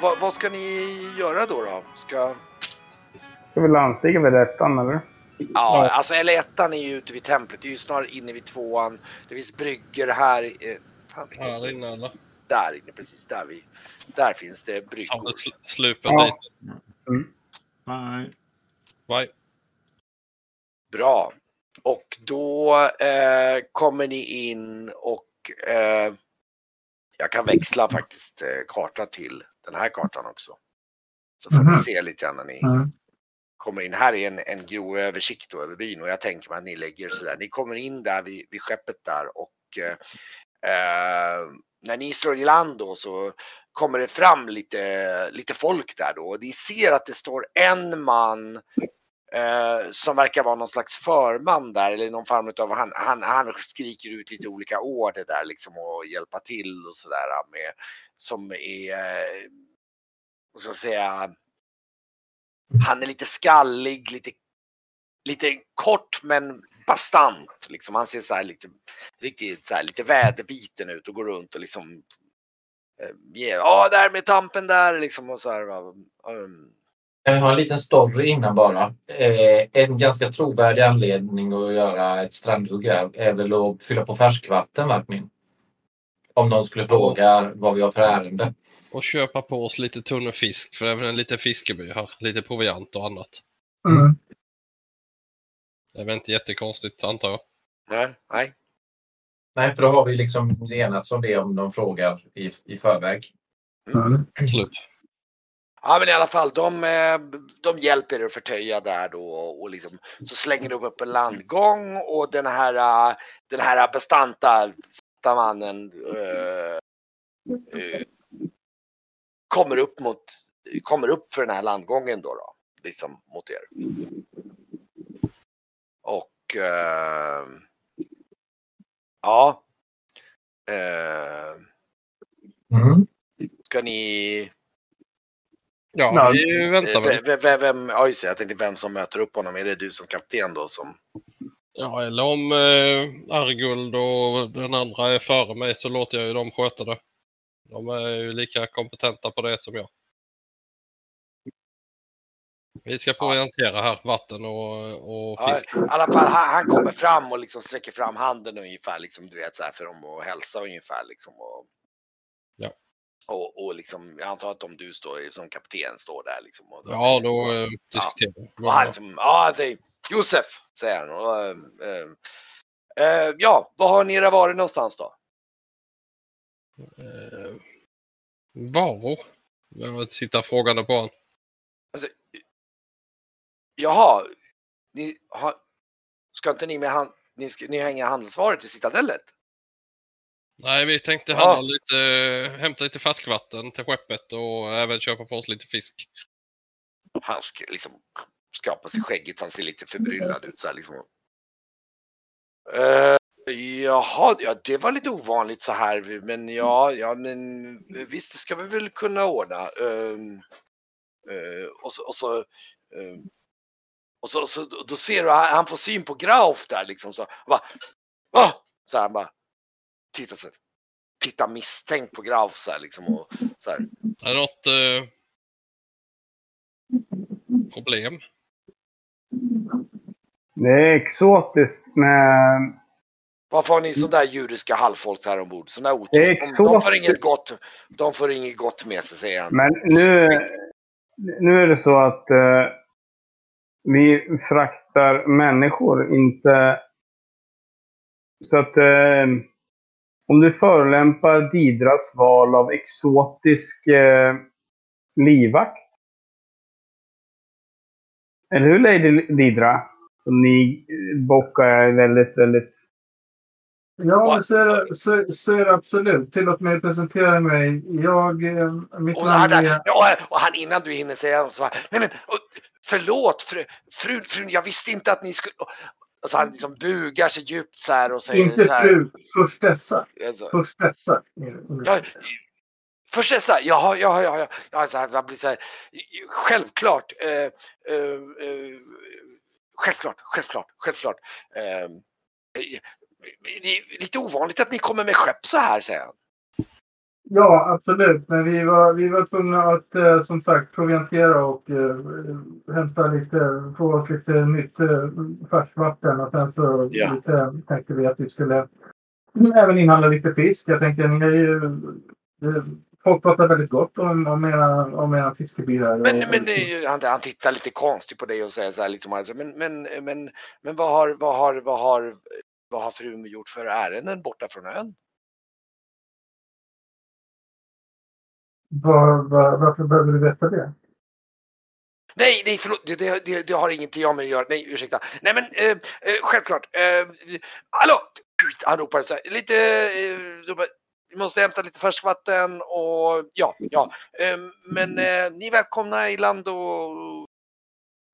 vad, vad ska ni göra då? då? Ska... Ska vi landstiga vid ettan eller? Ja, alltså eller ettan är ju ute vid templet. Det är ju snarare inne vid tvåan. Det finns bryggor här. eh, Fan, Här inne eller? Där inne, precis där vi. Där finns det bryggor. sl- slupen Ja. dit. Nej. Nej. Bra. Och då eh, kommer ni in och eh, jag kan växla faktiskt eh, karta till den här kartan också. Så får ni Mhm. se lite grann när ni Mm. kommer in. Här är en, en grov översikt över byn och jag tänker mig att ni lägger sådär. Ni kommer in där vid, vid skeppet där och eh, när ni slår i land då så kommer det fram lite, lite folk där då. Och ni ser att det står en man eh, som verkar vara någon slags förman där eller någon form av, han, han, han skriker ut lite olika order där liksom och hjälpa till och sådär med, som är, eh, vad ska jag säga, han är lite skallig, lite, lite kort men bastant. Liksom. Han ser så här lite, riktigt så här, lite väderbiten ut och går runt och liksom eh, ger, ja där med tampen där liksom och så här. Um, Jag har en liten story innan bara. Eh, en ganska trovärdig anledning att göra ett strandhugg är väl att fylla på färskvatten, Martin. Om någon skulle fråga vad vi har för ärende. Och köpa på oss lite tunnfisk för det är väl en liten fiskeby här. Lite proviant och annat. Mm. Det är väl inte jättekonstigt antar jag. nej, nej. Nej, för då har vi liksom enats om det om de frågar i, i förväg. Mm. Absolut. Ja men i alla fall, de, eh, de hjälper er att förtöja där då och liksom så slänger de upp en landgång och den här, eh, den här bastanta satta mannen eh, eh, kommer upp mot, kommer upp för den här landgången då, då liksom mot er. Och eh, ja. Eh, Mm. ska ni Ja, Ja, vi väntar väl. Vem, vem, vem, ja just det, jag tänkte vem som möter upp honom. Är det du som kapten då som? Ja, eller om eh, Arguld och den andra är före mig så låter jag ju dem sköta det. De är ju lika kompetenta på det som jag. Vi ska proviantera här, vatten och, och Ja, fisk. I alla fall, han, han kommer fram och liksom sträcker fram handen ungefär, liksom, du vet så här för dem att hälsa ungefär liksom. Och, Ja. Och, och liksom, jag antar att om du står som kapten står där liksom. Och, Ja, då eh, diskuterar vi. och han liksom, ja han säger Josef, säger han. Och, eh, eh, eh, ja, var har ni era varor någonstans då? Eh, varor? Jag tittar frågande på honom. Jaha, ni har, ska inte ni med hand, ni, ska, ni har inga handelsvaror till Citadellet? Nej, vi tänkte Ja. lite, hämta lite färskvatten till skeppet och även köpa på oss lite fisk. Han liksom skrapar sig skägget, han ser lite förbryllad ut så här liksom. Uh, jaha, ja det var lite ovanligt så här men ja, ja men visst det ska vi väl kunna ordna. Ehm, eh, och så, och så, ehm, och så, så då ser du, han han får syn på Grauf där liksom så. Han bara, ah! Så han bara tittar, så, tittar misstänkt på Grauf så här liksom och så här. Är det något eh, problem? Det är exotiskt med... Varför har ni sådär judiska halvfolk här ombord? Sådana Det är otur. De, de, får inget gott, de får inget gott med sig säger han. Men nu, nu är det så att eh, vi fraktar människor, inte... Så att eh, om du förolämpar Didras val av exotisk eh, livvakt. Eller hur Lady Didra? Ni bockar är väldigt, väldigt... Ja, så är, det, så, så är det absolut. Tillåt mig presentera mig. Jag, eh, mitt Och namn är... ja, och han innan du hinner säga något så bara, nej men förlåt fru, frun, frun, jag visste inte att ni skulle... Alltså han liksom bugar sig djupt så här och säger Inte så här. fru, först dessa. Alltså, Först dessa. Ja, först här, jaha, jaha, jaha, ja, så här, man blir så här, självklart, eh, eh, eh, självklart, självklart, självklart. Eh, det är lite ovanligt att ni kommer med skepp så här, säger han. Ja, absolut. Men vi var, vi var tvungna att eh, som sagt proviantera och eh, hämta lite, få oss lite nytt eh, färskvatten. Och sen så Ja. lite, tänkte vi att vi skulle även inhandla lite fisk. Jag tänkte ni är ju... eh, Folk pratar väldigt gott om, om, era, om era fiskebilar. Men, men ju, han, han tittar lite konstigt på dig och säger så här liksom, alltså, men, men, men, men vad har, vad har, vad har, vad har frun gjort för ärenden borta från ön? Var, var, varför behöver du veta det? Nej, nej, förlåt, det, det, det, har ingenting med mig att göra. Nej, ursäkta. Nej, men eh, eh, självklart. Eh, hallå! Han ropar så här, lite, eh, vi måste hämta lite färskvatten och ja, ja. Eh, men eh, ni är välkomna i land och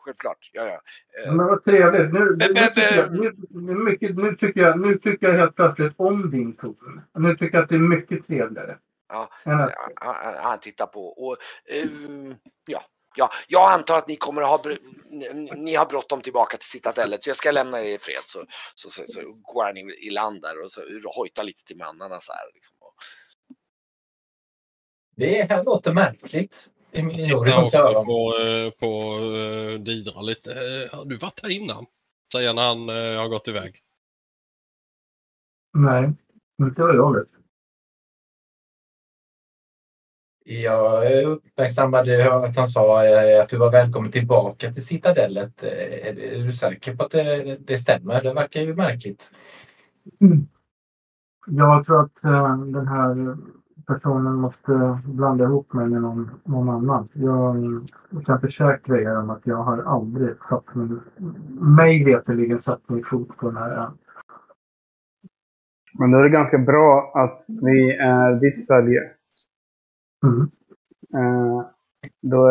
självklart, ja, ja. Eh, Men vad trevligt. Nu, nu, tycker jag, nu, nu, nu, tycker jag, nu tycker jag helt plötsligt om din ton. Nu tycker jag att det är mycket trevligare. Ja. Att, han, han- tittar på och ehm, ja, ja, jag antar att ni kommer att ha, ni, ni har bråttom tillbaka till citadellet så jag ska lämna er i fred så, så, så, så går han i, land där och så hojtar lite till mannarna så här. Liksom. Det här låter märkligt. Tittar också på, eh, på eh, Didra lite. Eh, Har du varit här innan? Säger när han eh, har gått iväg. nej, inte vad jag vet. Jag uppmärksammade att han sa eh, att du var välkommen tillbaka till Citadellet. Eh, Är du säker på att det, det stämmer? Det verkar ju märkligt. Jag tror att eh, den här personen måste blanda ihop mig med någon, någon annan. Jag kan försäkra er om att jag har aldrig satt min, mig veterligen satt min fot på den här ön. Men då är det ganska bra att vi är ditt följe. Mm. Eh, då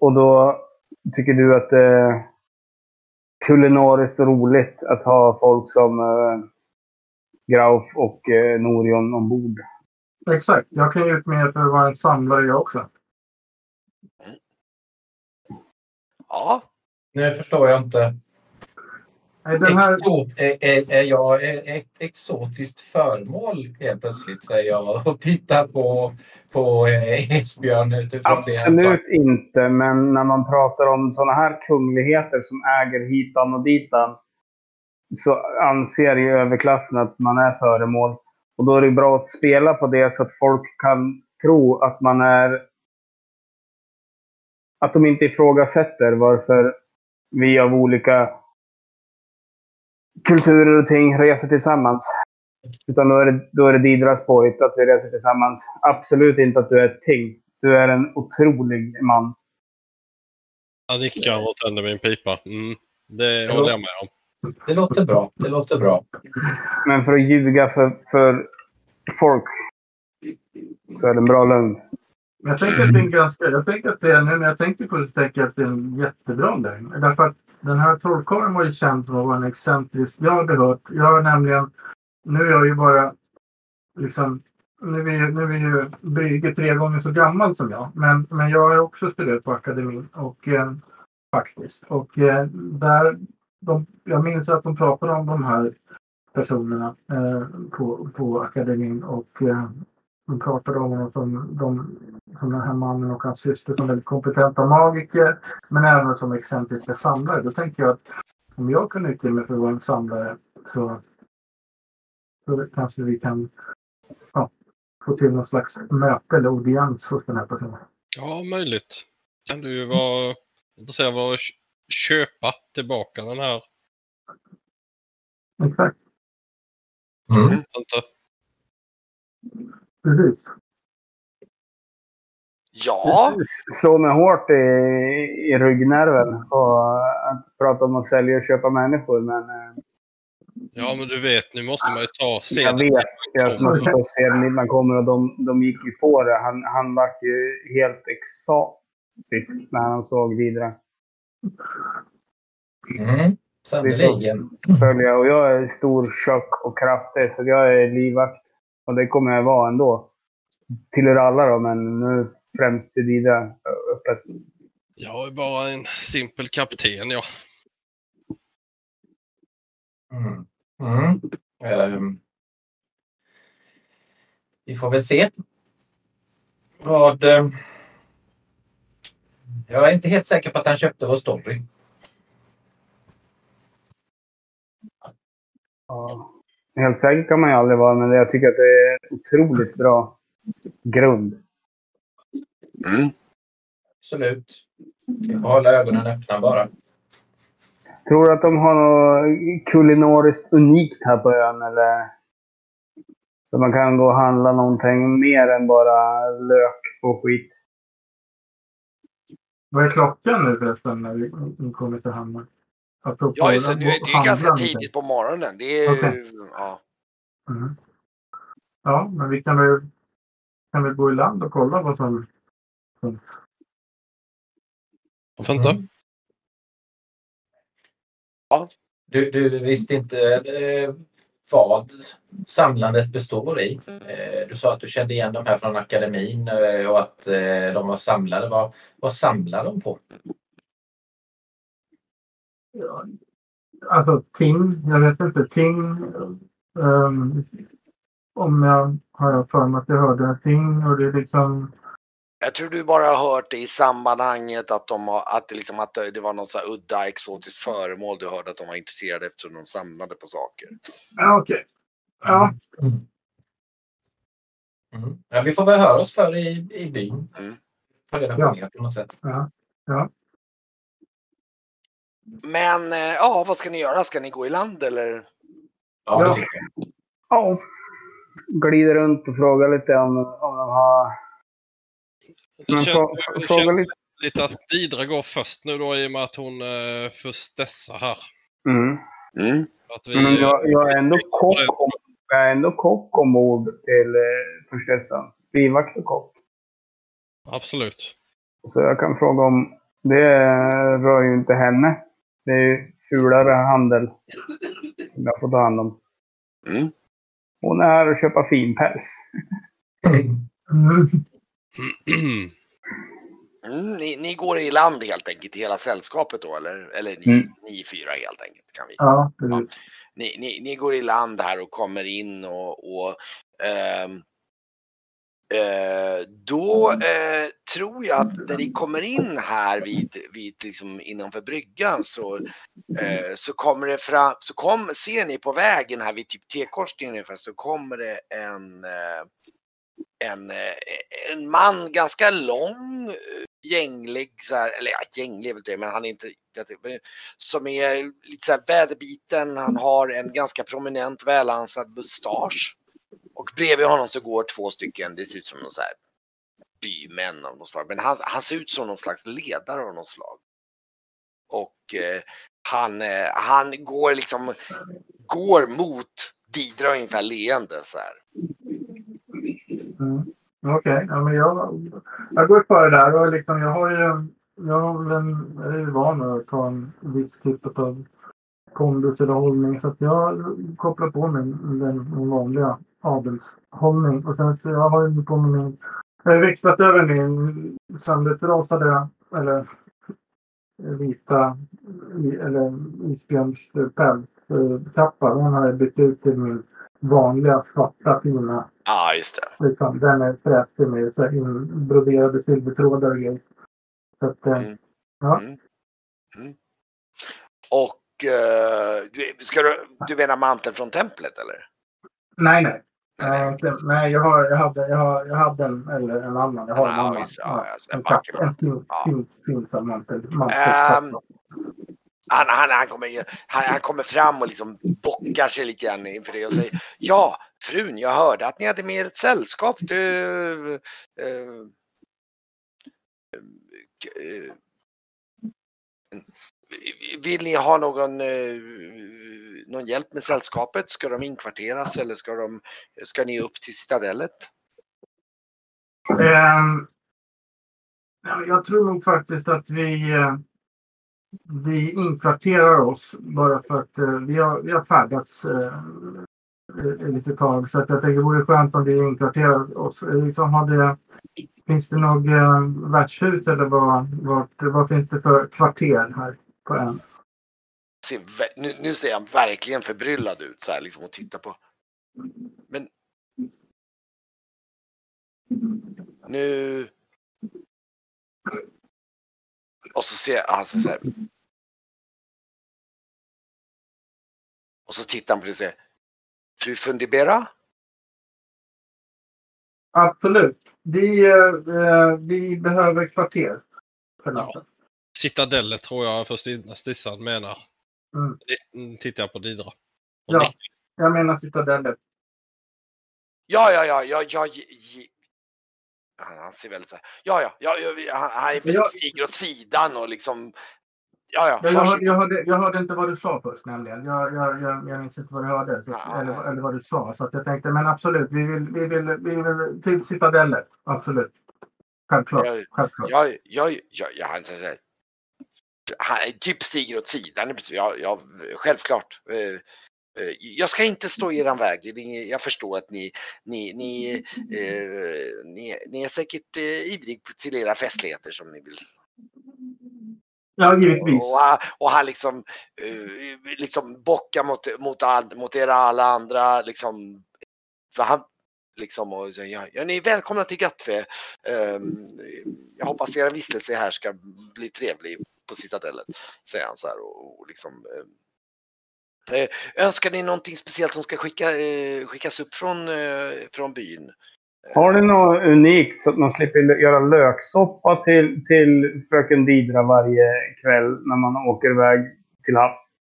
och då tycker du att det är kulinariskt roligt att ha folk som eh, Grauf och eh, Norion ombord. Exakt. Jag kan ju ut mig för att vara en samlare jag också. ja, Nu förstår jag inte. Här, Exot, är, är, är jag ett exotiskt föremål helt plötsligt säger jag och tittar på, på eh, Esbjörn utifrån det. Absolut inte, men när man pratar om sådana här kungligheter som äger hitan och ditan så anser ju överklassen att man är föremål. Och då är det bra att spela på det så att folk kan tro att man är... Att de inte ifrågasätter varför vi av olika kulturer och ting reser tillsammans. Utan då är det, då är det Didras påhitt att vi reser tillsammans. Absolut inte att du är ett ting. Du är en otrolig man. Han nickar och tänder min pipa. Mm, det håller jag med om. Det låter bra. Det låter bra. Men för att ljuga för, för folk så är det en bra lögn. jag tänker att det är en ganska... Jag tänker att det är, nu när jag tänker på det så tänker jag att det är en jättebra lögn. Därför att den här trollkarlen var ju känd för att vara en excentrisk... Jag hade hört... Jag har nämligen... Nu är jag ju bara liksom... Nu är, ju- nu är ju Brygge tre gånger så gammal som jag. Men, men jag har också student på akademin. Och, eh, faktiskt. Och eh, där... De, jag minns att de pratade om de här personerna eh, på, på akademin. Och eh, de pratade om honom som, de, som den här mannen och hans syster som väldigt kompetenta magiker. Men även som excentriska samlare. Då tänkte jag att om jag kan utge mig för att vara en samlare så, så kanske vi kan ja, få till någon slags möte eller audiens hos den här personen. Ja, möjligt. Kan du ju vara intresserad av att kö- köpa tillbaka den här. Exakt, Mm. Inte. Precis. ja, Slå mig hårt i, i ryggnerven och att prata om att sälja och köpa människor. Men eh, Ja, men du vet, nu måste man ju ta jag sedeln. vet. Jag måste ta sedeln innan man kommer och de, de gick ju på det. Han, han vart ju helt exotisk när han såg vidare. Mm. Sannerligen. Och jag är stor, tjock och kraftig, så jag är livvakt. Och det kommer jag vara ändå. Till er alla då, men nu främst till Dida öppet. Jag är bara en simpel kapten, ja. Mm. Mm. Ehm. vi får väl se Vad... eh, Jag är inte helt säker på att han köpte vår story. Ja. Helt säker kan man ju aldrig vara, men jag tycker att det är otroligt bra grund. Mm. Absolut. Jag hålla ögonen öppna bara. Tror du att de har något kulinariskt unikt här på ön, eller? Så man kan gå och handla någonting mer än bara lök och skit. Vad är klockan nu förresten när vi vi kommer till hamnen? Apropå Ja, just det. det är ganska tidigt på morgonen. Det är ju, ja. Mm. Ja, men vi kan väl, kan väl gå i land och kolla vad som... Varför inte? Mm. Du, du visste inte eh, vad samlandet består i. Eh, du sa att du kände igen de här från akademin eh, och att de var samlade. Vad, vad samlar de på? Ja, alltså ting, jag vet inte, ting. ehm, om jag har jag för mig att jag hörde ting och det är liksom... Jag tror du bara har hört det i sammanhanget att, de har, att, det, liksom, att det var något så här udda exotiskt föremål du hörde att de var intresserade eftersom de samlade på saker. Ja, okej. Ja, Mm. Ja, vi får väl höra oss för i, i byn. Mm. Ta reda på Ja. mer på något sätt. ja. Men eh, ja, vad ska ni göra? Ska ni gå i land eller? Ja, Ja. det tycker jag. Ja. Glider runt och frågar lite om, om de har... Det Men känns, frå- det känns lite. lite att Didra går först nu då i och med att hon eh, först dessar här. Mm. Mm. Att vi, Men jag, jag är ändå kock, om, jag är ändå kock ombord till eh, förstessan. Livvakt och kock. Absolut. Så jag kan fråga om... Det rör ju inte henne. Det är ju fulare handel. Som jag får ta hand om. Mm. Hon är här och köpa finpäls. Mm. Mm, ni, ni går i land helt enkelt, i hela sällskapet då eller? Eller ni, Mm. ni fyra helt enkelt. Kan vi. Ja, precis. Ni, ni, ni går i land här och kommer in och, och ehm, eh, då eh, tror jag att när ni kommer in här vid, vid liksom innanför bryggan så, eh, så kommer det fram, så kom, ser ni på vägen här vid typ T-korsningen ungefär så kommer det en eh, en, eh, en man ganska lång, eh, gänglig, så här, eller ja, gänglig väl det, men han är inte, vet jag, som är lite så här väderbiten. Han har en ganska prominent välansad mustasch. Och bredvid honom så går två stycken, det ser ut som någon så här bymän av något slag. Men han, han ser ut som någon slags ledare av något slag. Och eh, han, eh, han går liksom, går mot Didra ungefär leende så här. Mm. Okej, ja, men jag, jag går före där och liksom, jag har ju jag, har väl en, jag är ju van att ta en viss typ av kondus eller hållning så att jag kopplar på mig den, den vanliga adelshållning och sen så jag har ju på min, jag har växlat över min söndertrasade eller vita eller isbjörnspälskappa. Den har jag bytt ut till min vanliga svarta fina Ja, just det. Liksom, den är fräsig med så här inbroderade silvertrådar och grejer. Så att, eh, Mm. ja. Mm. Mm. Och du- ska du, du menar manteln från templet eller? Nej, nej. Nej, jag, har, jag, hade, jag, har, jag hade en, eller en annan. Jag har en Ja, annan. visst, ja, en en vacker en fin, Ja. fin, fin sån mantel. Ehm, Han, han, han, kommer, han, han kommer fram och liksom bockar sig lite grann inför det och säger Ja, frun, jag hörde att ni hade med er ett sällskap. Du, eh, eh, vill ni ha någon, eh, någon hjälp med sällskapet? Ska de inkvarteras eller ska, de, ska ni upp till citadellet? Ehm, jag tror nog faktiskt att vi, eh, vi inkvarterar oss bara för att eh, vi, har, vi har färdats lite ett litet tag. Så att jag tänker det vore skönt om vi inkvarterar oss. Liksom hade, finns det något värdshus eller vad, vad, vad finns det för kvarter här på? Ser, vä- nu, nu ser han verkligen förbryllad ut så här liksom och tittar på. Men. nu... Och så ser han så här. Och så tittar han på det och säger. Fru Fundibera? Absolut. Vi, eh, vi behöver kvarter. För natten. Citadeller tror jag för Stina- Stissan menar. Mm. Tittar jag på Didra. Och Ja. nickar. Jag menar citadeller. Ja, ja, ja, ja, ja. ge- Han, han ser väldigt så här. Ja, ja, ja, ja han, han är Jag- stiger åt sidan och liksom. Ja, ja. Jag, jag, hörde, jag, hörde, jag hörde inte vad du sa först nämligen. Jag, jag, jag, jag minns inte vad du hörde. Så, Ah. eller, eller vad du sa. Så att jag tänkte, men absolut. Vi vill, vi vill, vi vill till citadeller. Absolut. Självklart. Ja, Självklart. Ja, ja, ja, ja, han, så typ stiger åt sidan. Ja, ja självklart. Eh, eh, Jag ska inte stå i er väg. Jag förstår att ni, ni, ni, eh, ni, ni är säkert eh, ivrig till era festligheter som ni vill. Ja, givetvis. Och, och han liksom, eh, liksom bockar mot, mot, all, mot era alla andra. Liksom, för han, liksom, och säger, ja, ja, ni är välkomna till Gattve. Ehm, jag hoppas era vistelse här ska bli trevlig på Citadellet. Säger han så här och, och liksom. Eh, eh, önskar ni någonting speciellt som ska skicka, eh, skickas upp från, eh, från byn? Har ni något unikt så att man slipper göra löksoppa till, till fröken Didra varje kväll när man åker iväg till havs?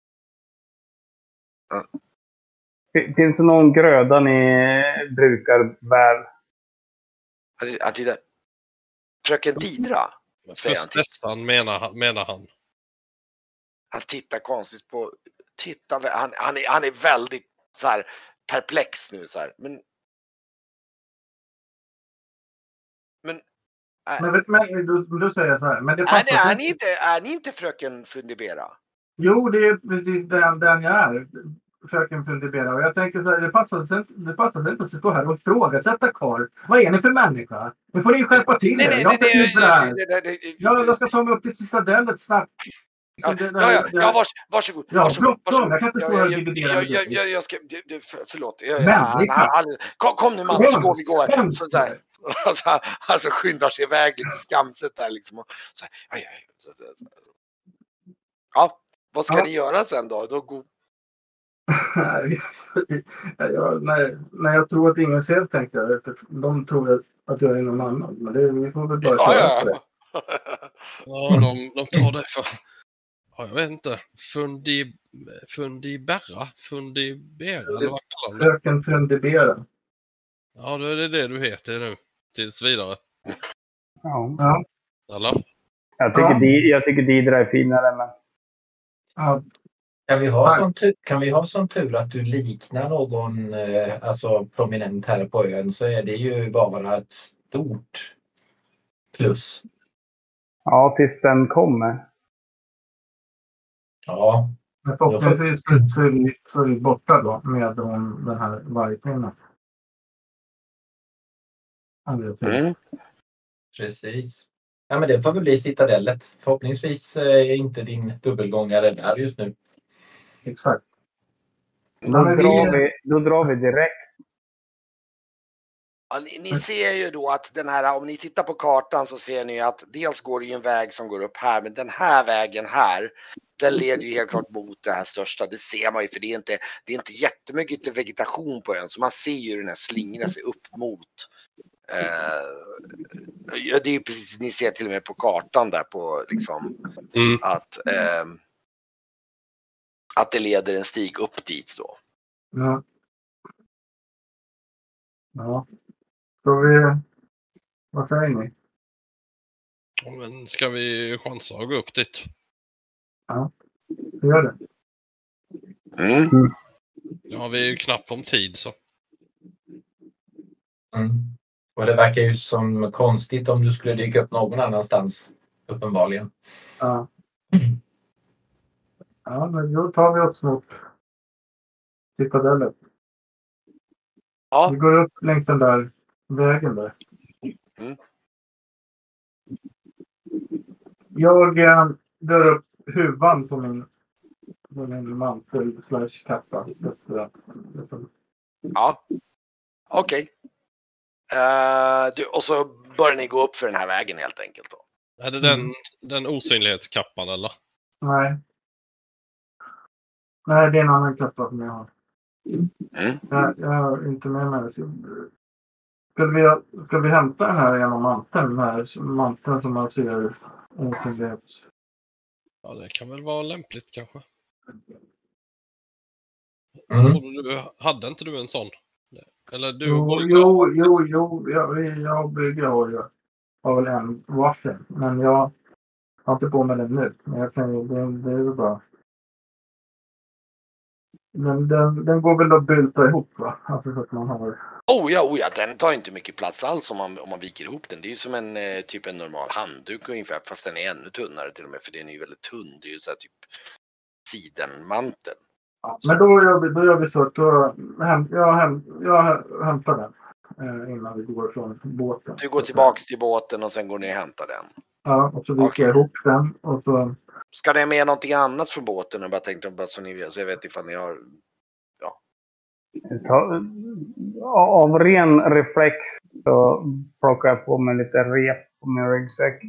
Fin- Finns det någon gröda ni brukar väl? Fröken Didra? För Stissan menar, han- menar han. Han tittar konstigt på, tittar, han, han, är, han är väldigt så här perplex nu så här. Men. Men. Är, Men, men då, då säger så här. Men det är, passar ni, sig är, inte. ni inte, är ni inte fröken Fundibera? Jo, det är precis den, den jag är. Fröken Fundibera. Och jag tänker så här, det passar sig inte- det passar sig inte att stå här och ifrågasätta karl. Vad är ni för människa? Nu får ni skärpa till er. Jag har inte det här. Jag, jag ska ta mig upp till Cistadellet snabbt. Ja, Så det- det- ja, ja, ja vars, varsågod. Ja, varsågod, varsågod. Jag kan inte stå här och jag- dividera jag- jag- jag- Jag ska, du- du, för- förlåt. Jag- han- Kom, kom nu Magnus, gå, vi går. Så, så här, alltså, han- alltså skyndar sig iväg lite skamset där liksom. Och, så här, aj, aj, så, så, så. Ja, vad ska Ja. ni göra sen då? då går, Nej, jag, när, när jag tror att ingen ser tänkte jag. De tror att jag är någon annan. Men det, vi får väl bara ja, ja. det. Ja, de, de tar det för... Ja, jag vet inte. Fundi... Fundiberra? Fundibera? Eller vad kallar de det? Fröken Fundibera. Ja, då är det det du heter nu. Tills vidare. Ja. Ja, Eller? Jag, tycker Ja. Di, jag tycker Didra är finare, men ja, Kan vi, ha sån tur, kan vi ha sån tur att du liknar någon eh, alltså prominent här på ön så är det ju bara ett stort plus. ja, tills den kommer. Ja, men förhoppningsvis så är vi, så är vi borta då med de, den här vargkvinnan. Mm. precis. Ja, men det får väl bli Citadellet. Förhoppningsvis eh, är inte din dubbelgångare där just nu. Exakt. Då, vi- drar vi, då drar vi direkt. Ja, ni, ni ser ju då att den här, om ni tittar på kartan så ser ni att dels går det ju en väg som går upp här, men den här vägen här, den leder ju helt klart mot det här största. Det ser man ju för det är inte, det är inte jättemycket vegetation på ön, så man ser ju den här slingra sig upp mot. Eh, ja, det är ju precis, ni ser till och med på kartan där på liksom Mm. att, ehm, att det leder en stig upp dit då. Ja. Ja. Så vi... Vad säger ni? Ja, Men ska vi chansa att gå upp dit? Vi gör det. Mm. Ja, vi är ju knappt om tid så. Mm. Och det verkar ju som konstigt om du skulle dyka upp någon annanstans. Uppenbarligen. Ja. Ja, men då tar vi oss mot Citadellet. Ja. Vi går upp längs den där vägen där. Mm. Jag eh, drar upp huvan på min, på min mantel slash kappa. Ja. Okej. Eh, du, och så börjar ni gå upp för den här vägen helt enkelt. Då. Är det den, Mm. den osynlighetskappan eller? Nej. Nej, det är en annan kappa som jag har. Mm. Jag, jag har inte med mig Ska vi, ska vi hämta den här genom manteln? Den här manteln som man ser osynlighets... Ja, det kan väl vara lämpligt kanske. Mm. Du, hade inte du en sån? Eller du Jo, och jo, jo, jo. Jag, jag och Brygge har ju har väl en varsin. Men jag har inte på mig den nu. Men jag kan ju, det, det är ju bra. Men den, den går väl att bylta ihop va? Alltså så att man har... Oh ja, oh ja, den tar inte mycket plats alls om man, om man viker ihop den. Det är ju som en eh, typ en normal handduk ungefär, fast den är ännu tunnare till och med, för den är ju väldigt tunn. Det är ju så här typ sidenmantel. Ja, men då gör vi, då gör vi så att då, jag, häm, jag hämtar den innan vi går från båten. Du går tillbaks till båten och sen går ni och hämtar den. Ja, och så viker Okej. jag ihop den och så... Ska ni med någonting annat från båten? Jag bara tänkte bara så ni vet, så jag vet ifall ni har... Ta, av ren reflex så plockar jag på mig lite rep på min ryggsäck.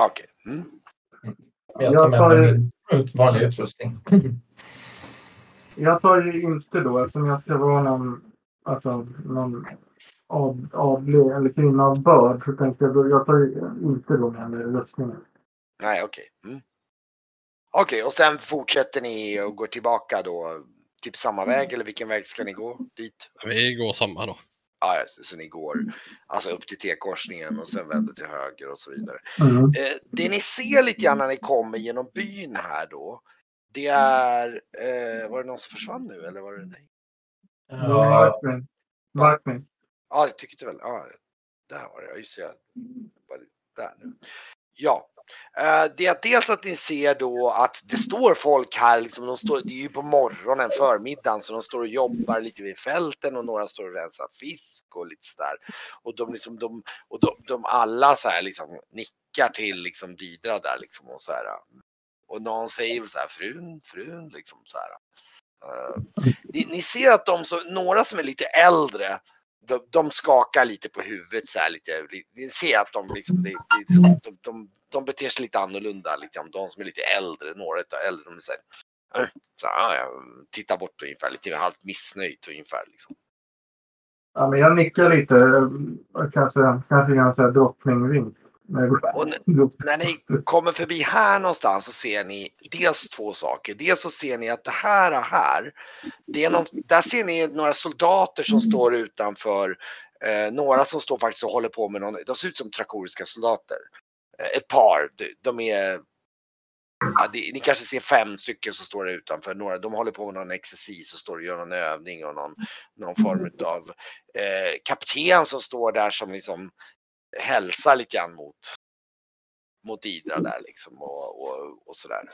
Okej. Mm. Jag tar med mig ju- min vanliga utrustning. Jag tar ju inte då, eftersom jag ska vara någon, alltså, någon ad, adlig eller kvinna av börd, så tänkte jag då, jag tar inte då med mig rustningen. Nej, okej. Mm. Okej, och sen fortsätter ni och går tillbaka då? Typ samma väg eller vilken väg ska ni gå dit? Vi går samma då. Ja, det, så ni går alltså upp till T-korsningen och sen vänder till höger och så vidare. Mm. Eh, det ni ser lite grann när ni kommer genom byn här då, det är, eh, var det någon som försvann nu eller var det nej? Ja, Varkmin. Varkmin. Ja, jag tyckte väl, ja, där var det, ja, just det, där nu. Ja, eh, det är dels att ni ser då att det står folk här, liksom, de står, det är ju på morgonen, förmiddagen, så de står och jobbar lite vid fälten och några står och rensar fisk och lite sådär. Och de liksom, de, och de, de alla så här liksom nickar till liksom Didra där liksom och så här. Och någon säger så här, frun, frun, liksom så här. Eh, ni, ni ser att de som, några som är lite äldre, de, de skakar lite på huvudet så här lite. Ni ser att de liksom, de, det, de, de, de beter sig lite annorlunda. Liksom. De som är lite äldre, några av äldre, de är så här, eh, så här, ja, tittar bort ungefär, lite halvt missnöjt ungefär. Liksom. Ja, men jag nickar lite. Eh, kanske, kanske gör en drottningvink. Och När ni kommer förbi här någonstans så ser ni dels två saker. Dels så ser ni att det här här, det är någon, där ser ni några soldater som står utanför. Eh, några som står faktiskt och håller på med någon, de ser ut som trakoriska soldater. Eh, ett par, de, är Ja, det, ni kanske ser fem stycken som står utanför. Några, de håller på med någon exercis och står och gör någon övning och någon, någon form av eh, kapten som står där som liksom hälsar lite grann mot, mot Idra där liksom och, och, och sådär.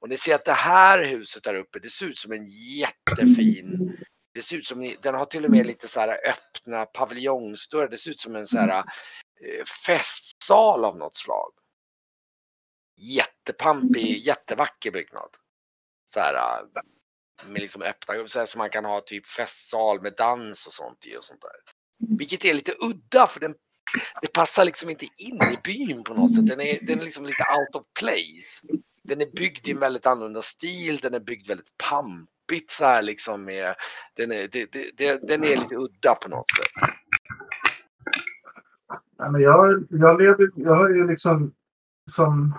Och ni ser att det här huset där uppe, det ser ut som en jättefin det ser ut som, den har till och med lite så här öppna paviljongsdörrar. Det ser ut som en så här eh, festsal av något slag. Jättepampig, jättevacker byggnad. Så här eh, med liksom öppna, så här som man kan ha typ festsal med dans och sånt i och sånt där. Vilket är lite udda för den, det passar liksom inte in i byn på något sätt. Den är, den är liksom lite out of place. Den är byggd i en väldigt annorlunda stil, den är byggd väldigt pampigt så här liksom med, den är, det, det, det, den är lite udda på något sätt. Ja, men jag, jag lever, jag har ju liksom som...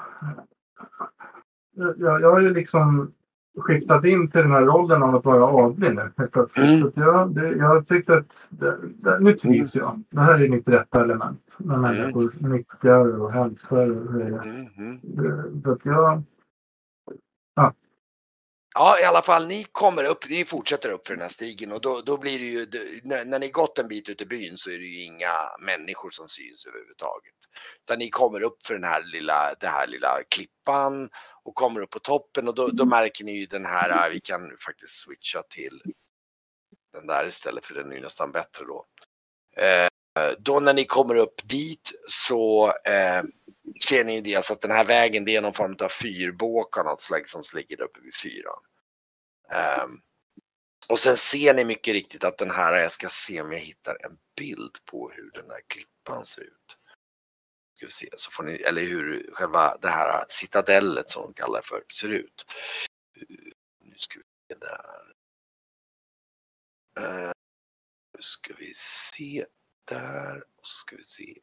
Jag, jag har ju liksom skiftat in till den här rollen av att vara adlig nu. Mm. Så jag, det, jag tyckte att det, det, nu trivs jag. Det här är mitt rätta element. När människor nickar och hälsar och grejer. Mm, mm. Det- Så att jag... Ja, i alla fall ni kommer upp, ni fortsätter upp för den här stigen och då, då blir det ju, när, när ni gått en bit ut i byn så är det ju inga människor som syns överhuvudtaget. Utan ni kommer upp för den här lilla, det här lilla klippan och kommer upp på toppen och då, då märker ni ju den här, vi kan faktiskt switcha till den där istället för den är ju nästan bättre då. Eh, då när ni kommer upp dit så eh, ser ni dels att den här vägen det är någon form av fyrbåk av något slag som ligger uppe vid fyran. Ehm, Och sen ser ni mycket riktigt att den här, jag ska se om jag hittar en bild på hur den här klippan ser ut. Ska vi se, så får ni, eller hur själva det här citadellet som de kallar för ser ut. Nu ska vi se där. Uh, nu ska vi se där och så ska vi se.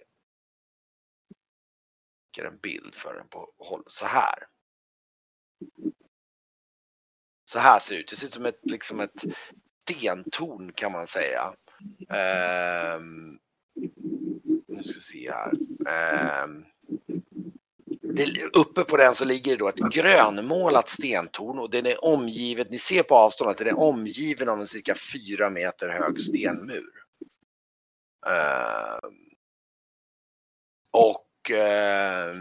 Jag en bild för den på håll så här. Så här ser det ut. Det ser ut som ett, liksom ett stentorn kan man säga. Um, nu ska vi se här. Eh, det, uppe på den så ligger det då ett grönmålat stentorn och den är omgivet, ni ser på avstånd att den är omgiven av en cirka fyra meter hög stenmur. Eh, och eh,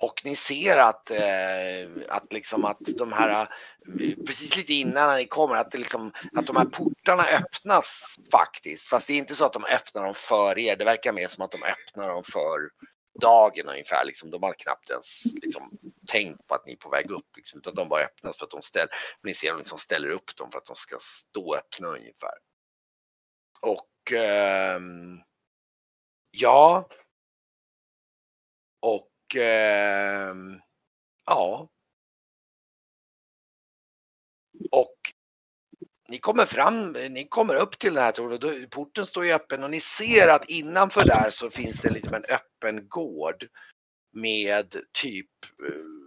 och ni ser att, eh, att, liksom att de här, eh, precis lite innan när ni kommer, att, det liksom, att de här portarna öppnas faktiskt. Fast det är inte så att de öppnar dem för er, det verkar mer som att de öppnar dem för dagen ungefär. Liksom, de har knappt ens liksom, tänkt på att ni är på väg upp. Liksom, utan de bara öppnas för att de ställer, ni ser de liksom ställer upp dem för att de ska stå öppna ungefär. Och eh, ja. Och eh, ja. Och ni kommer fram, ni kommer upp till den här tornet och porten står ju öppen och ni ser att innanför där så finns det lite en öppen gård med typ eh,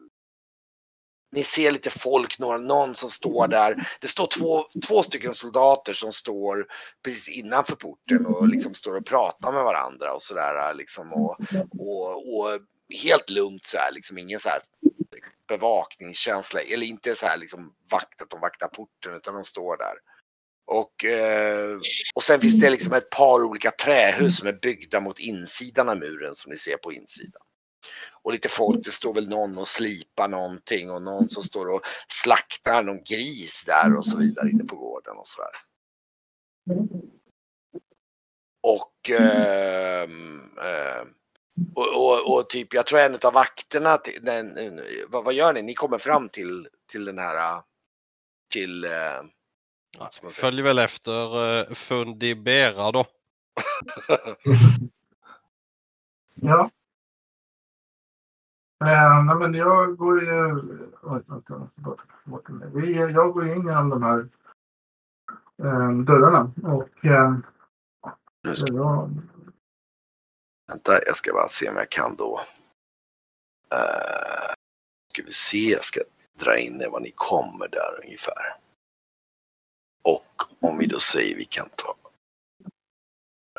ni ser lite folk, någon som står där. Det står två, två stycken soldater som står precis innanför porten och liksom står och pratar med varandra och sådär liksom och, och, och helt lugnt så här, liksom ingen så här bevakningskänsla eller inte så här liksom vakt att de vaktar porten utan de står där. Och, eh, och sen finns det liksom ett par olika trähus som är byggda mot insidan av muren som ni ser på insidan. Och lite folk, det står väl någon och slipar någonting och någon som står och slaktar någon gris där och så vidare inne på gården och så där. Och eh, eh, och, och, och, typ, jag tror en av vakterna, den, vad, vad, gör ni? Ni kommer fram till, till den här, till... Eh, ja, följer väl efter uh, Fundibera då. ja. Eh, nej, men jag går ju... Jag går in genom de här eh, dörrarna och eh, jag, Vänta, jag ska bara se om jag kan då. Uh, ska vi se, jag ska dra in det var ni kommer där ungefär. Och om vi då säger vi kan ta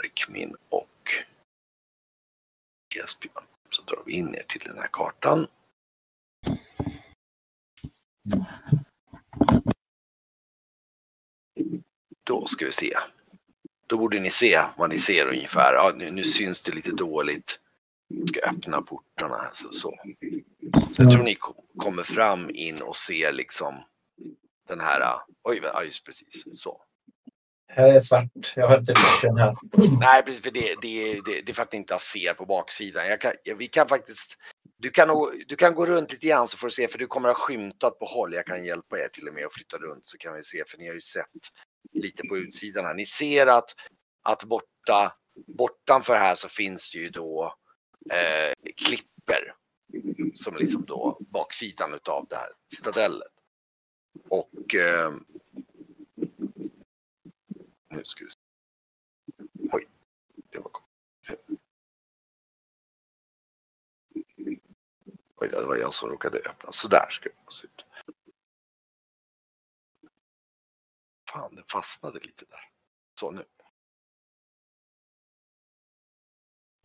Arkmin och Esbjörn så drar vi in er till den här kartan. Då ska vi se. Då borde ni se vad ni ser ungefär. Ja, nu, nu syns det lite dåligt. Jag ska öppna portarna så. Så, så jag tror ni kommer fram in och ser liksom den här. Oj, ja, just precis så. Här är svart. Jag har inte vision här. Nej, precis. För det, det, det, det är för att ni inte ser på baksidan. Jag kan, vi kan faktiskt. Du kan, du kan gå runt lite grann så får du se för du kommer att ha skymtat på håll. Jag kan hjälpa er till och med att flytta runt så kan vi se för ni har ju sett lite på utsidan här. Ni ser att, att borta, bortanför här så finns det ju då eh, klipper som liksom då baksidan utav det här citadellet. Och eh, nu ska vi se. Oj, det var Oj, det var jag som råkade öppna. Så där ska det se ut. Fan, den fastnade lite där. Så nu.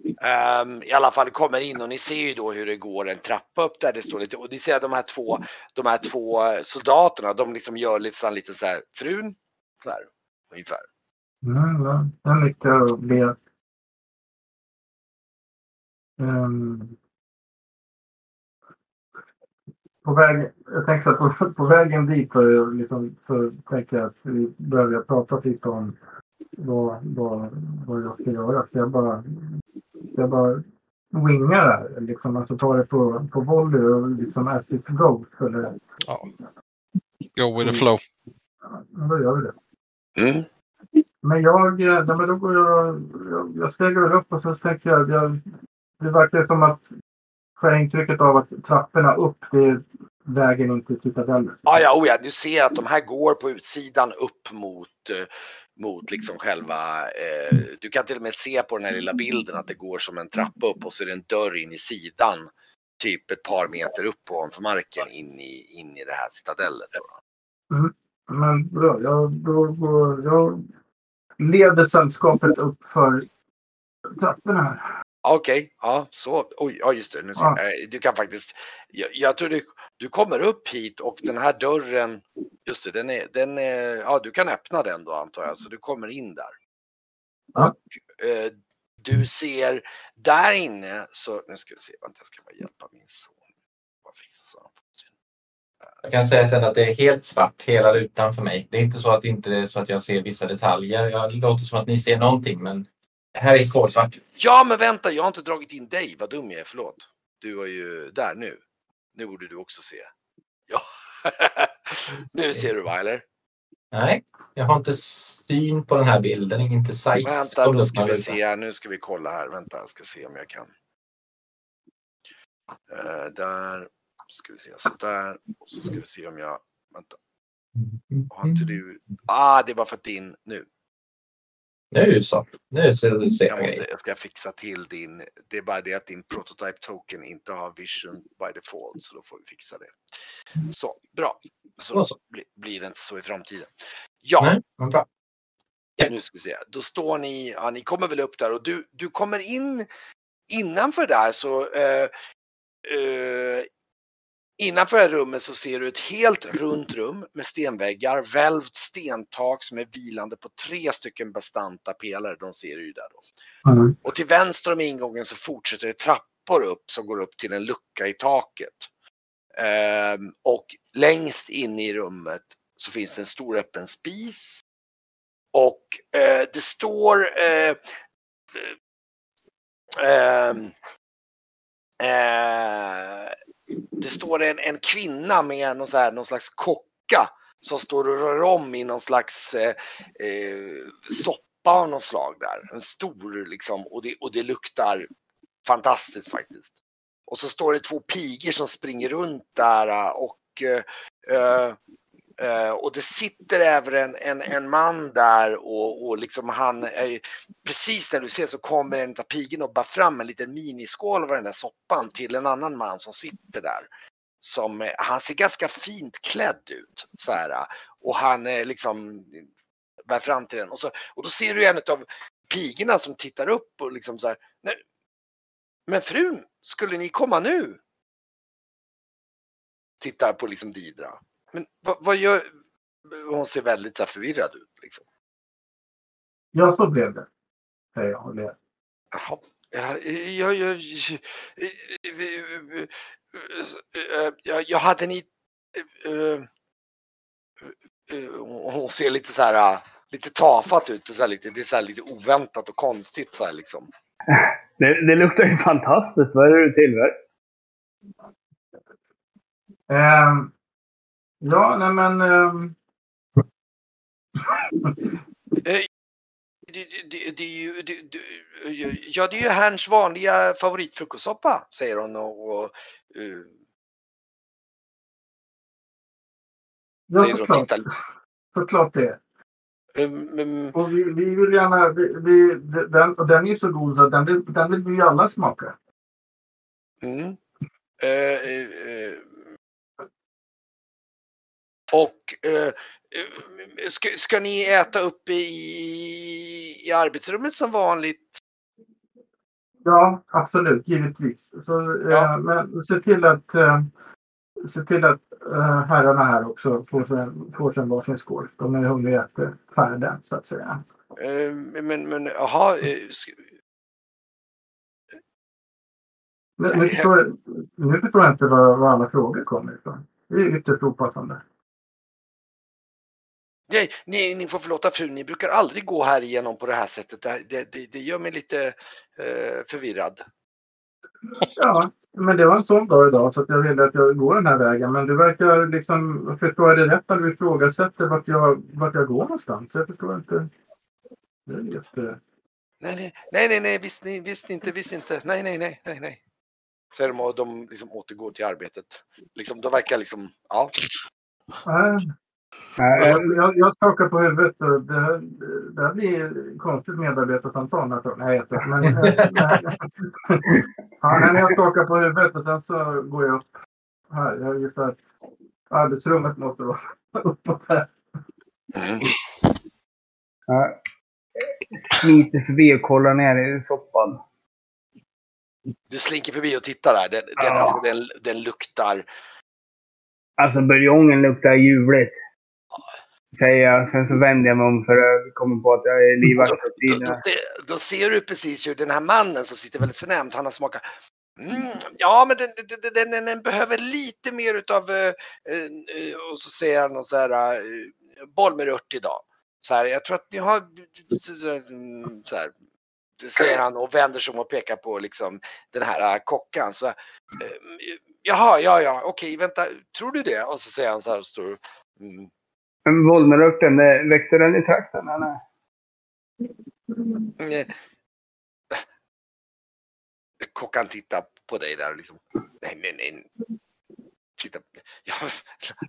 Um, I alla fall kommer in och ni ser ju då hur det går en trappa upp där det står lite och ni ser att de här två, de här två soldaterna, de liksom gör lite så, lite så här frun, så här ungefär. Mm, ja, jag ler. Um, på väg, jag tänkte att på, på vägen dit så, liksom, så tänker jag att vi behöver prata lite om vad, vad, vad jag ska göra. Ska jag bara, ska jag bara winga det här? Liksom, alltså ta det på, på volley och liksom as it goes? Eller? Ja. Go with the Mm. flow. Ja, då gör vi det. Mm. Men jag, eh, men då går jag, jag, jag stegar väl upp och så tänker jag, jag, det verkar som att får jag intrycket av att trapporna upp, det är vägen in till Citadellen. Ja, ja, oh ja, du ser att de här går på utsidan upp mot, eh, mot liksom själva, eh, du kan till och med se på den här lilla bilden att det går som en trappa upp och så är det en dörr in i sidan. Typ ett par meter upp ovanför marken in i, in i det här citadellet. Då. Men bra, jag, då jag leder sällskapet upp för trapporna här. Okej, ja så, oj, ja just det, nu Ja. eh, du kan faktiskt, jag, jag tror du, du kommer upp hit och den här dörren, just det, den är, den är, ja du kan öppna den då antar jag, så du kommer in där. Ja. Och eh, du ser där inne, så nu ska vi se, vänta jag ska bara hjälpa min son. Jag kan säga sen att det är helt svart hela rutan för mig. Det är inte så att, inte så att jag ser vissa detaljer. Jag det låter som att ni ser någonting men här är kolsvart. Ja men vänta, jag har inte dragit in dig, vad dum jag är, förlåt. Du var ju där nu. Nu borde du också se. Ja. nu ser du va, eller? Nej, jag har inte syn på den här bilden. Inte sight. Vänta, då ska vi se här. Nu ska vi kolla här. Vänta, jag ska se om jag kan. Eh, där ska vi se, så där. Och så ska vi se om jag, vänta, har inte du? Ah, det var för att din, nu. Nu så. Nu ser du ser Jag, måste, jag ska fixa till din, det är bara det att din prototype token inte har vision by default, så då får vi fixa det. Så, bra. Så så. bli, blir det inte så i framtiden. Ja, Nej, men bra. Ja. nu ska vi se. Då står ni, ja ni kommer väl upp där och du, du kommer in innanför där så eh, eh, Innanför det här rummet så ser du ett helt runt rum med stenväggar, välvt stentak som är vilande på tre stycken bastanta pelare. De ser du ju där då. Mm. Och till vänster om ingången så fortsätter det trappor upp som går upp till en lucka i taket. Ehm, och längst in i rummet så finns det en stor öppen spis. Och eh, det står eh, ehm, eh, det står en, en kvinna med någon, så här, någon slags kocka som står och rör om i någon slags eh, eh, soppa av något slag där. En stor liksom och det, och det luktar fantastiskt faktiskt. Och så står det två pigor som springer runt där eh, och eh, eh Eh, och det sitter även en, en, en man där och, och liksom han, är, precis när du ser så kommer en av pigorna och bär fram en liten miniskål av den där soppan till en annan man som sitter där. Som, han ser ganska fint klädd ut så här och han är liksom bär fram till den och, så, och då ser du en av pigorna som tittar upp och liksom så här. "Nej, Men frun, skulle ni komma nu? Tittar på liksom Didra. Men vad, vad gör... Hon ser väldigt så förvirrad ut liksom. Ja, så blev det. Säger jag och ler. Jaha. Ja, jag, jag, jag, jag hade ni... eh, eh, Hon ser lite så här, eh, lite tafatt ut. Så här lite, det är så här lite oväntat och konstigt så här liksom. Det, det luktar ju fantastiskt. Vad är det du tillverkar? Ehm, ja, nej men... ehm, Det, det, det, det, det, ja, det är ju hans vanliga favoritfrukostsoppa, säger hon och, och eh, ja, såklart. Såklart det. Um, um, Och vi, vi vill gärna... Vi, vi, den, och den är så god så den, vill- den vill vi alla smaka. Mm. Eh, eh, eh. Och eh, eh, ska, ska ni äta uppe i, i arbetsrummet som vanligt? Ja, absolut. Givetvis. Så, eh, Ja. Men se till att, eh, se till att eh, herrarna här också får sig, får sig en varsin skål. De är hungriga efter färden, så att säga. Eh, men, men jaha. eh, Men, nu, förstår, nu förstår jag inte var, var alla frågor kommer ifrån. Det är ytterst opassande. Nej, ni, ni får förlåta fru, ni brukar aldrig gå här igenom på det här sättet. Det, det, det, gör mig lite eh, förvirrad. Ja, men det var en sån dag idag så jag ville att jag går den här vägen. Men du verkar liksom, förstår jag det rätt, att du ifrågasätter vart jag, vart jag går någonstans? Jag förstår inte. Det är jätte... Nej, nej, nej, nej, visst, nej, visst inte, visst inte. Nej, nej, nej, nej, nej. Säger de de liksom återgår till arbetet. Liksom, de verkar liksom, ja. Eh, jag, jag skakar på huvudet. Och det, här, det här blir konstigt medarbetarsamtal. Nej, jag tror men, eh, ja, men Jag skakar på huvudet och sen så går jag upp här. Jag gissar att arbetsrummet måste vara uppåt här. Mm. jag smiter förbi och kollar ner i soppan. Du slinker förbi och tittar där. Den, den, Ja. alltså, den, den luktar. Alltså buljongen luktar ljuvligt. Säger jag. Sen så vänder jag mig om för jag kommer på att jag är livvakt Då, då, ser, då ser du precis hur den här mannen som sitter väldigt förnämt, han har smakat. Mm, ja, men den, den, den, den, behöver lite mer utav, eh, eh, och så säger han någon så här, eh, boll med ört idag. Så här, jag tror att ni har, så här, säger han och vänder sig om och pekar på liksom den här eh, kockan. Så, eh, jaha, ja, ja, okej, vänta, tror du det? Och så säger han så här och står, mm, Men det- växer den i trakten eller? Eh, Kockan tittar på dig där och liksom. Nej, nej, nej. Titta. Ja,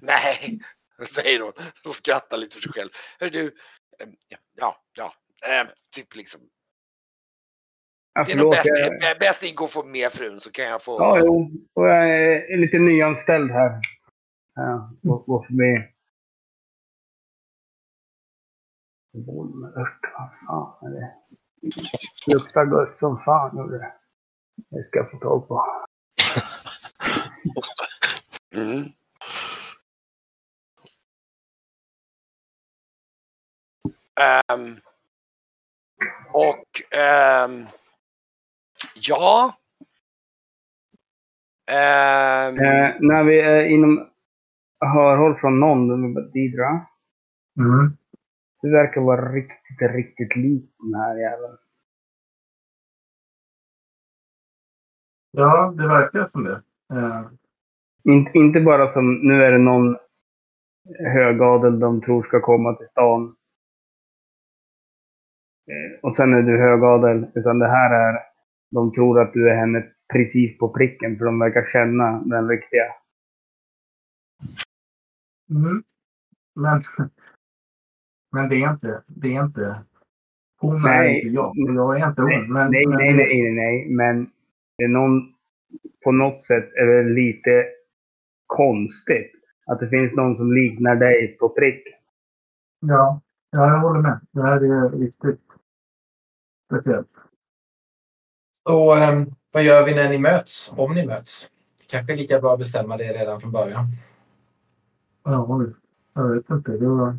nej, säger hon och skrattar lite för sig själv. Hör du. eh, Ja, ja, eh, typ liksom. Ja, Det är nog förlåt. bäst, jag- bäst ni går få med frun så kan jag få. Ja, jo. Och jag är lite nyanställd här. Ja, gå, gå förbi. Volmerört, vad fan är det? Luktar gott som fan gjorde det. Det ska jag få tag på. Mm. Ehm, och ehm, ja. Ehm, Eh, när vi är inom hörhåll från någon, Didra. Mm. Du verkar vara riktigt, riktigt lik den här jäveln. Ja, det verkar som det. Eh, In, inte bara som, nu är det någon högadel de tror ska komma till stan. Eh, Och sen är du högadel. Utan det här är, de tror att du är henne precis på pricken. För de verkar känna den riktiga. Mm. Men, men det är inte, det är inte, hon är Nej. inte jag. Jag är inte Nej, hon. Men, nej, men, nej, nej, nej, nej. Men det är någon, på något sätt är det lite konstigt. Att det finns någon som liknar dig på pricken. Ja, ja, jag håller med. Det här är riktigt speciellt. Så eh, vad gör vi när ni möts? Om ni möts? Kanske lika bra att bestämma det redan från början. Ja, jag vet inte. Det var...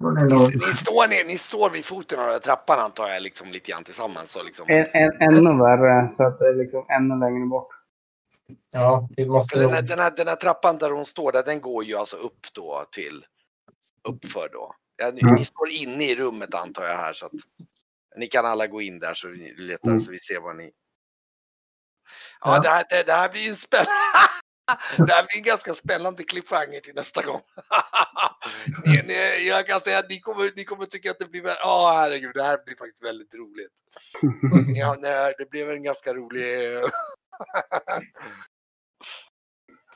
Ni, ni, står, ner, ni står vid foten av den här trappan antar jag liksom lite grann tillsammans. Så liksom. En, en, ännu värre, så att det är liksom ännu längre bort. Ja, vi måste Den här, den, här, den här trappan där hon står där, den går ju alltså upp då till uppför då. Ja, ni, Mm. ni står inne i rummet antar jag här så att ni kan alla gå in där så vi letar Mm. så vi ser vad ni. Ja, Ja. Det, här, det, det här blir ju en spännande. Det här blir en ganska spännande cliffhanger till nästa gång. ni, ni, jag kan säga att ni kommer, ni kommer tycka att det blir ja herregud, det här blir faktiskt väldigt roligt. Ja, nej, det blev en ganska rolig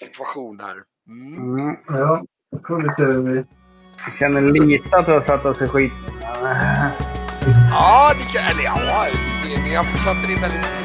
situation här. Mm. Mm. Ja, då får vi se hur vi... Jag känner lite att du har satt oss i skit. Ja, ni kan, eller ja, ni, ni har försatt det i väldigt